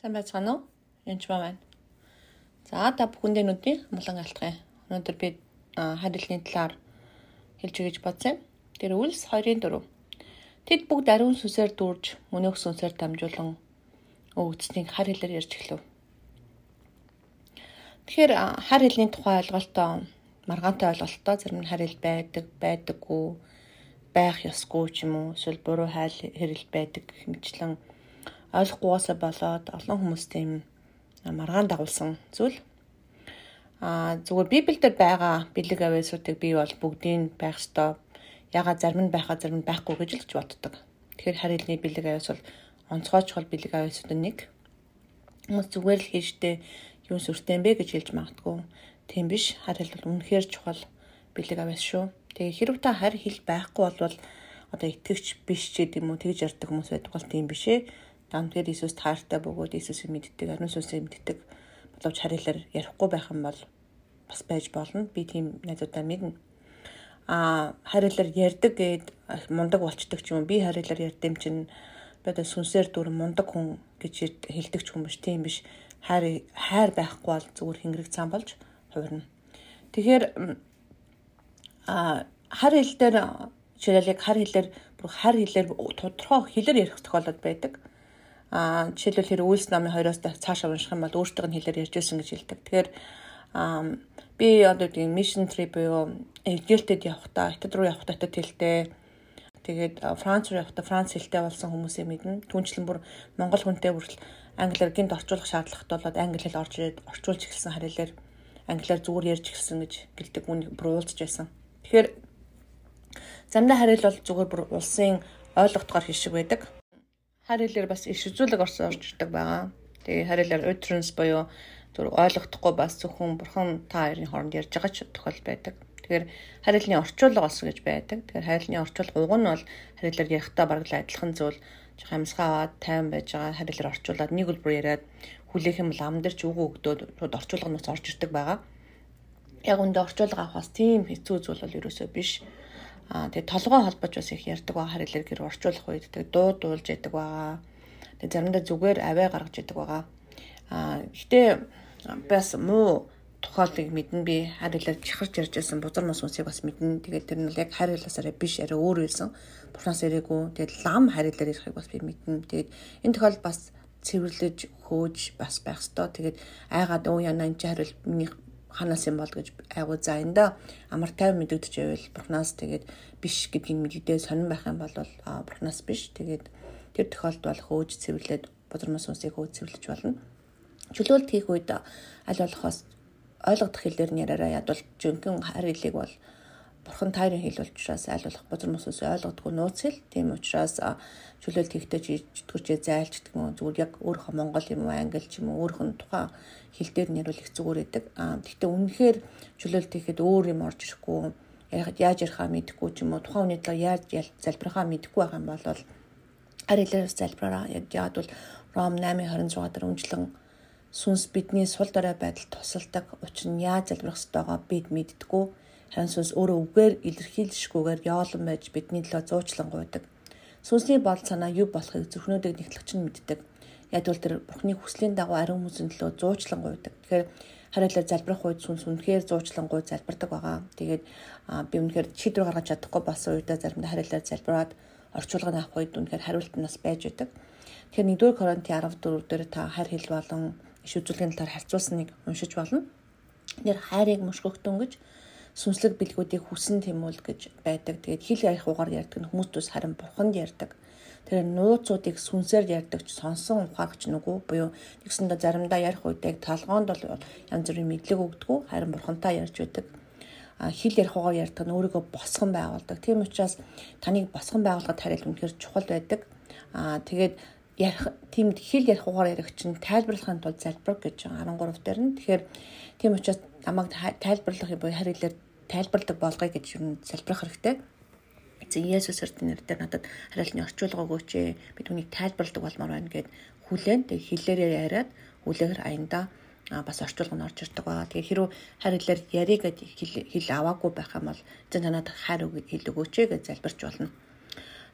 Сайн байцгаана уу? Янч байна. За та бүхэндээ нүдний амглан алтгая. Өнөөдөр би харилцны талаар хэлж өгч бодсон. Тэр үлс 2-4. Тэд бүгд ариун сүсээр дүүрж, мөнөөх сүнсээр дамжуулан өвгцнийг хар хэлээр ярьж эхлэв. Тэгэхээр хар хэлний тухай ойлголтоо маргаантай ойлголтоо зарим нь хар хэл байдаг, байдаггүй, байх ёсгүй ч юм уу, эсвэл буруу хайл хэрэл байдаг гэх мэтлэн ойлгохгүйгээсээ болоод олон хүмүүстэй юм маргаан дагуулсан зүйл. Аа зүгээр Библиэлд байгаа бэлэг авиасуудыг би бол бүгдийг байх ёстой. Ягаад зарим нь байхаа зарим нь байхгүй гэж л ч боддог. Тэгэхээр харилны бэлэг авиас бол онцгой чухал бэлэг авиасууд нэг. Хүмүүс зүгээр л хийжтэй юу сүртэй юм бэ гэж хэлж магадгүй. Тийм биш. Харил бол үнэхээр чухал бэлэг авиас шүү. Тэгээ хэрв та харь хэл байхгүй болвол одоо итгэвч биш ч гэдэм үү тэгж ярьдаг хүмүүс байдаг бол тийм биш ээ Дамтгэр Иесус таартай бөгөөд Иесусыг мэддэг, ариун сүнсийг мэддэг боловч харилаар ярихгүй байх юм бол бас байж болно. Би тийм найзуудаа мэднэ. А харилаар ярьдаг гэд мундаг болчдөг ч юм би харилаар ярьдэм чинь одоо сүнсээр дүр мундаг хүн гэж хэлдэг ч юм биш тийм биш. Хайр хайр байхгүй бол зүгээр хэнгэрэг цаан болж хувирна. Тэгэхээр а хар хил дээр жишээлбэл яг хар хилээр бүр хар хилээр тодорхой хилээр ярих тохиолдол байдаг Аа жишээлбэл тэр үйлс намын хоёроос цаашаа унших юм бол өөртөө нь хэлээр ярьж байсан гэж хэлдэг. Тэгэхээр би одоо тийм mission trip буюу ээлжтэй явахдаа хятад руу явахдаа хятад хэлтэй тэгээд Франц руу явахдаа Франц хэлтэй болсон хүмүүсээ мэднэ. Түүнчлэн бүр монгол хүнтэй бүртэл англиар гинт орчуулах шаардлагатай болоод англи хэл орж ирээд орчуулж эхэлсэн харилаар англиар зүгээр ярьж эхэлсэн гэж гэлдэг үн бруулж байсан. Тэгэхээр замдаа харил бол зүгээр бүр улсын ойлгохтойгоор хишиг байдаг хар хэлээр бас иш үзүүлэг орсон орж ирдэг байгаа. Тэгээ хар хэлээр utterance буюу зүр ойлгохдохгүй бас зөвхөн бурхан та хоёрын хооронд ярьж байгаа ч тохиол байдаг. Тэгэхээр харилцааны орчуулга болсон гэж байдаг. Тэгэхээр харилцааны орчуулга уг нь бол харилцаар ярихдаа бараг л адилхан зүйл жоох амьсгаа аваад тайван байж байгаа харилцаар орчуулад нэг үлбэр яриад хүлээх юм бол ам дээр ч үгөө өгдөөд шууд орчуулга нь орж ирдэг байгаа. Яг үндэ орчуулга авахаас тийм хэцүү зүйл бол ерөөсөө биш. Аа тэгээ толгой холбож бас их ярьдаг байгаа харилэр гэр орчуулах үед тэгээ дуу дуулж яадаг байгаа. Тэгээ заримдаа зүгээр аваа гаргаж яадаг байгаа. Аа гэтээ бас муу тухайлыг мэднэ би харилаар чахарч ярьж байсан бузар мос хүмүүсийг бас мэднэ. Тэгээд тэр нь яг харилаасаараа биш арай өөр байсан. Бурханаас ирээгүй. Тэгээд лам харилаар ярихыг бас би мэднэ. Тэгээд энэ тохиолдолд бас цэвэрлэж хөөж бас байх ёстой. Тэгээд айгаад өө яна энэ харил миний ханаас юм бол гэж айгуу за энэ амар тайван мэдэгдэж байвал бурхнаас тэгээд биш гэдгийг мэддээ сонирн байх юм бол бурхнаас биш тэгээд тэр тохиолдолд бол хөөж цэвэрлээд бодромос усыг хөөж цэвэрлэж болно. Чөлөөлт хийх үед аль болохоос ойлгох хэлээр нь яриараа ядвал жинхэнэ харилыг бол бурхан тайрын хэл учраас болох бузар мөсөөс ойлгодгүй нууц хэл. Тийм учраас чөлөөлт хийхдээ чидгүрчээ зайлч гэдэг юм зүгээр яг өөрийнхөө монгол юм уу англи ч юм уу нь тухайн хэл дээр нэрвэл их зүгээр. Аа гэхдээ үнэхээр чөлөөлт хийхэд өөр юм орж ирэхгүй яаж ярихаа мэдэхгүй ч юм уу тухайн хүний талаар яаж залбирахаа мэдэхгүй байх юм бол арь хэлээрээс залбираа яад бол Ром 8:26 дээр үнчлэн сүнс бидний сул дорой байдалд тусалдаг. Учир нь яаж залбирах ёстойгоо бид мэддэггүй Харин сүнс өөрөө үгээр илэрхийлшгүйгээр яолон байж бидний төлөө зуучлан гуйдаг. Сүнсний бодол санаа юу болохыг зүрхнүүдийг нэгтлэгч нь мэддэг. Яг бол тэр Бурхны хүслийн дагуу ариун хүмүүсийн төлөө зуучлан гуйдаг. Тэгэхээр хариулаар залбирах үед сүнс үнэхээр зуучлан гуй залбирдаг байгаа. Тэгээд би үнэхээр шийдвэр гаргаж чадахгүй болсон үедээ заримдаа хариулаар залбираад орчуулгыг авах үед үнэхээр хариулт нь бас байж байдаг. Тэгэхээр 1-р Коринтын 14 дээр та хайр хэл болон иш үзүүлгийн талаар харьцуулсныг уншиж болно. Тэр хайрыг мушгөхтөн гэж сүнслэг бэлгүүдийг хүсэн тэмүүл гэж байдаг. Тэгээд хэл ярих угаар ярьдаг нь хүмүүс тус харин бурханд ярьдаг. Тэр нууцуудыг сүнсээр ярьдаг ч сонсон ухаарч нүгүү буюу тэгсэндээ заримдаа ярих үедээ талгоонд бол янз бүрийн мэдлэг өгдөг харин бурхантай ярьж байдаг хэл ярих угаар ярьдаг нь өөрийгөө босгон байгуулдаг. Тийм учраас таныг босгон байгуулахад харил үнэхээр чухал байдаг. Аа тэгээд ярих тийм хэл ярих угаар ярих чинь тайлбарлахын тулд залбир гэж 13 дээр нь. Тэгэхээр тийм учраас намайг тайлбарлах буюу харилаар тайлбарладаг болгоё гэж юм залбирах хэрэгтэй. Эцэг Есүс эрдэнэ нэр дээр надад хариултны орчуулга өгөөч ээ. Би түүнийг тайлбарладаг болмоор байна гэд хүлээн тэг хэлээрээ яриад үлээгэр аянда а бас орчуулга нь орж ирдэг байгаа. Тэгээ хэрүү харилаар яри гэд хэл аваагүй байх юм бол зэн танад хайр хэл өгөөч ээ гэж залбирч болно.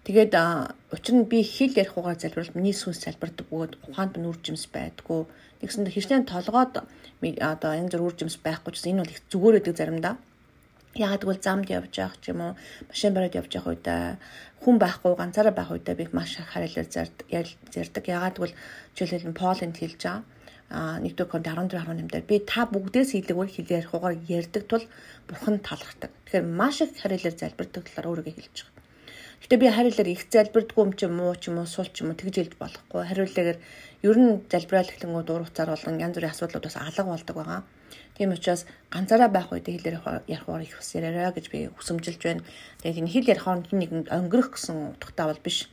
Тэгээд учир нь би хэл ярих угаар залбирал миний сүнс залбирдаг бөгөөд ухаанд нь үржимс байдгүй. Тэгсэндээ хэршнээ толгойд одоо янз бүр үржимс байхгүй ч энэ бол их зүгээр байдаг заримдаа. Ягаад гэвэл замд явж явах ч юм уу машин бариад явж явах үедээ хүн байхгүй ганцаараа байх үедээ би маш их харилаар зардаг. Ягаад гэвэл жишээлбэл Полинд хэлж байгаа а 1-р Коринт 14-18 дээр би та бүгдээс илүүгээр хэлээр хугаар ярьдаг тул бурхан талархдаг. Тэгэхээр маш их харилаар залбирдаг талаар өөрийгөө хэлж байгаа. Гэтэ би харилаар их залбирдгүй юм чи муу ч юм уу сул ч юм уу тэгж хэлж болохгүй. Хариулаагаар ер нь залбираал хэлэнгүүд урууцаар болгон янз бүрийн асуудлууд бас алга болдог байгаа. Тийм учраас ганцаараа байх үед хэлээр ярихаар их ус яриараа гэж би хүсэмжилж байна. Тэгээд энэ хэл ярих хооронд нэгэнд өнгөрөх гэсэн утгатай бол биш.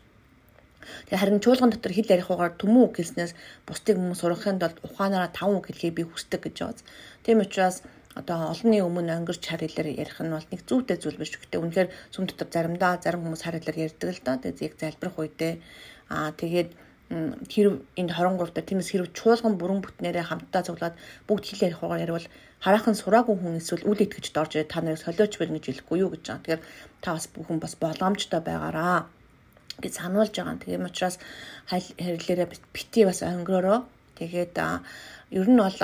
Тэгээ харин чуулган дотор хэл ярих угаар төмөн үг хэлснээс бусдыг хүмүүс сурахын тулд ухаанаараа таван үг хэлхийг би хүсдэг гэж байна. Тийм учраас одоо олонний өмнө өнгөрч хар хэлээр ярих нь бол нэг зүйтэй зүйл биш. Гэхдээ үнэхээр сүм дотор заримдаа зарим хүмүүс хар хэлээр ярьдаг л да. Тэгээд яг залбирах үедээ аа тэгээд хэрв энд 23 дээр тиймээс хэрв чуулган бүрэн бүтнээрээ хамтдаа цуглаад бүгд хэл ярих хугаар ярил хараахан сураагүй хүн эсвэл үл итгэж дорж ирээд та нарыг солиоч байна гэж хэлэхгүй юу гэж байгаа. Тэгэхээр та бас бүхэн бас боломжтой байгаараа гэж сануулж байгаа. Тийм учраас харилцаараа бити бас өнгөрөөрөө тэгээд ер нь бол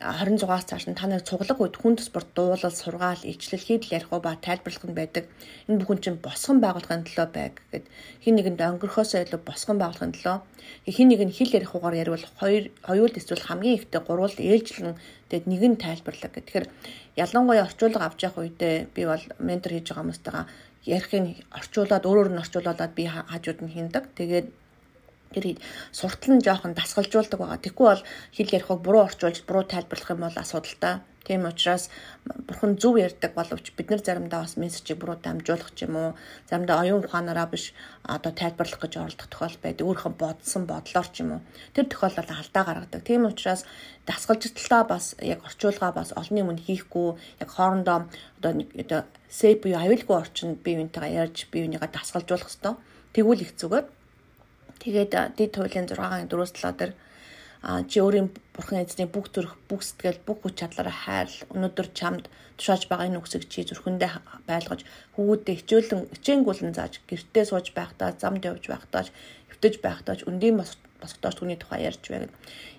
26-аас цааш нь та нар цуглаг үед хүн төс спорт дуулал, сургаал, илчлэл хийдэл ярих ба тайлбарлах нь байдаг. Энэ бүхэн чинь босгон байгуулахын төлөө байг гэд хин нэгэнд өнгөрөхөөсөө илүү босгон байгуулахын төлөө хин нэг нь хэл ярих угаар ярил хоёр хоёул эсвэл хамгийн ихтэй гурвал ээлжлэн тэгэд нэг нь тайлбарлаг гэх. Тэгэхээр ялангуяа орчуулга авч явах үедээ би бол ментор хийж байгаа хүмүүстайгаа ярихыг орчуулад өөрөөр нь орчуулад би хажууд нь хиндэг. Тэгээд тэр суртал нь жоохон дасгалжуулдаг байгаа. Тэгэхгүй бол хэл ярихыг буруу орчуулж буруу тайлбарлах юм бол асуудалтай. Тийм учраас бурхан зөв ярьдаг боловч бид нар заримдаа бас мессежийг буруу дамжуулах ч юм уу, заримдаа оюун ухаанаараа биш одоо тайлбарлах гэж оролдох тохиол байдаг. Өөрийнхөө бодсон бодлоор ч юм уу. Тэр тохиолдолд алдаа гаргадаг. Тийм учраас дасгалжталтаа бас яг орчуулга бас олонний өмнө хийхгүй яг хоорондоо одоо одоо сэп буюу аюулгүй орчинд бие биентэйгээ ярьж бие биенийгээ дасгалжуулах хэрэгтэй. Тэгвэл их зүгээр Тэгээд дэд туйлын 6-ын 4-7 дээр чи өөрийн бурхан эзний бүх зүрх, бүх сэтгэл, бүх хүч чадлаараа хайр. Өнөөдөр чамд тушааж байгаа энэ үгсийг чи зүрхэндээ байлгаж, хүүгүүдэд хичээлэн, хичээнгүүлэн зааж, гэртээ сууж байхдаа, замд явж байхдаа, хөвтөж байхдаа өндөйн босгодооч түүний тухай ярьж байна.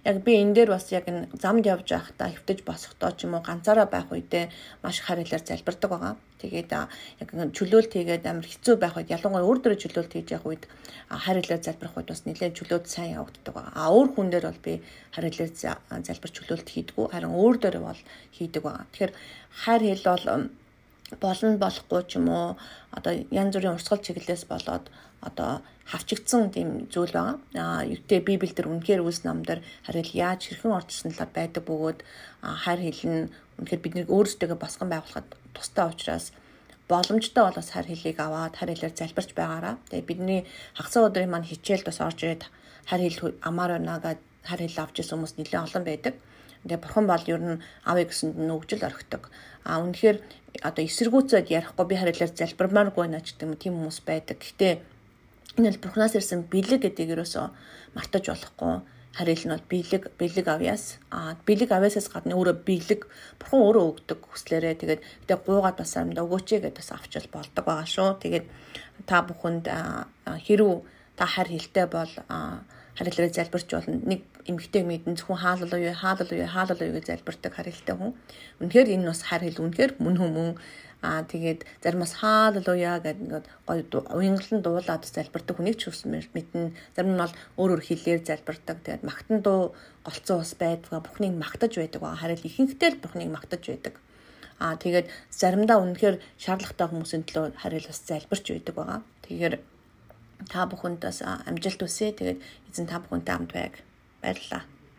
Яг би энэ дээр бас яг энэ замд явж байхдаа хөвтөж босгодоо ч юм уу ганцаараа байх үедээ маш харилаар залбирдаг байгаа. Тэгээд яг чөлөөлт хийгээд амар хэцүү байх үед ялангуяа өөр дөрөв чөлөөлт хийж явах үед харилаар залбирах үед бас нэлээд чөлөөт сайн явагддаг байгаа. А өөр хүн дээр бол би харилаар залбир чөлөөлт хийдгүү харин өөр дээр бол хийдэг байгаа. Тэгэхээр хайр хэл бол болно болохгүй ч юм уу одоо янз бүрийн урсгал чиглэлээс болоод одоо хавчигдсан тийм зүйл байгаа. Аа юутэй Библиэл дээр үнэхээр үс намдар харин яаж хэрхэн орчсон талаар байдаг бөгөөд хайр хэлнэ үнэхээр бид нэг өөрсдөө босгон байгуулахад тустай учраас боломжтой бол бас хайр хэлийг аваад хайр хэлээр залбирч байгаараа. Тэгээ бидний хагцаа өдрийн маань хичээлд бас орж ирээд хайр хэл амаар байна гэдэг хайр хэл авч ирсэн хүмүүс нэлээд олон байдаг. Тэгээ бурхан бол ер нь авъя гэсэнд нь өгжил орхидог. А үнэхээр одоо эсэргүүцээд ярихгүй би харилаар залбирмааргүй наа ч гэдэг юм тийм хүмүүс байдаг. Гэхдээ энэ бол бурханаас ирсэн бэлэг гэдэг ерөөсөө мартаж болохгүй. Харил нь бол бэлэг бэлэг авьяас а бэлэг авьяасаас гадна өөрөө бэлэг бурхан өөрөө өгдөг хүслээрээ тэгээд гэтээ гуугаад бас амда өгөөч гэдээ бас авчил болдог байгаа шүү. Тэгээд та бүхэнд хэрүү та хар хилтэй бол харилцаараа залбирч болно. Нэг эмгтэй мэдэн зөвхөн хаалал уу хаалал уу хаалал уу гэж залбирдаг харилцаатай хүн. Үнэхээр энэ бас хар хэл үнэхээр мөн хүмүүн Аа тэгээд заримас хаалал уяа гэдэг ингээд гоё уянгалан дуулаад залбирдаг хүнийг ч хүс мэднэ. Зарим нь бол өөр өөр хэлээр залбирдаг. Тэгээд магтан дуу голцсон ус байдаг. Бухныг магтаж байдаг. Харин ихэнхдээ л бухныг магтаж байдаг. Аа тэгээд заримдаа үнэхээр шаардлагатай хүмүүсийн төлөө харил бас залбирч байдаг байгаа. Тэгэхээр та бүхэнд бас амжилт хүсье. Тэгээд эзэн та бүхэнтэй хамт байг. Баярлалаа.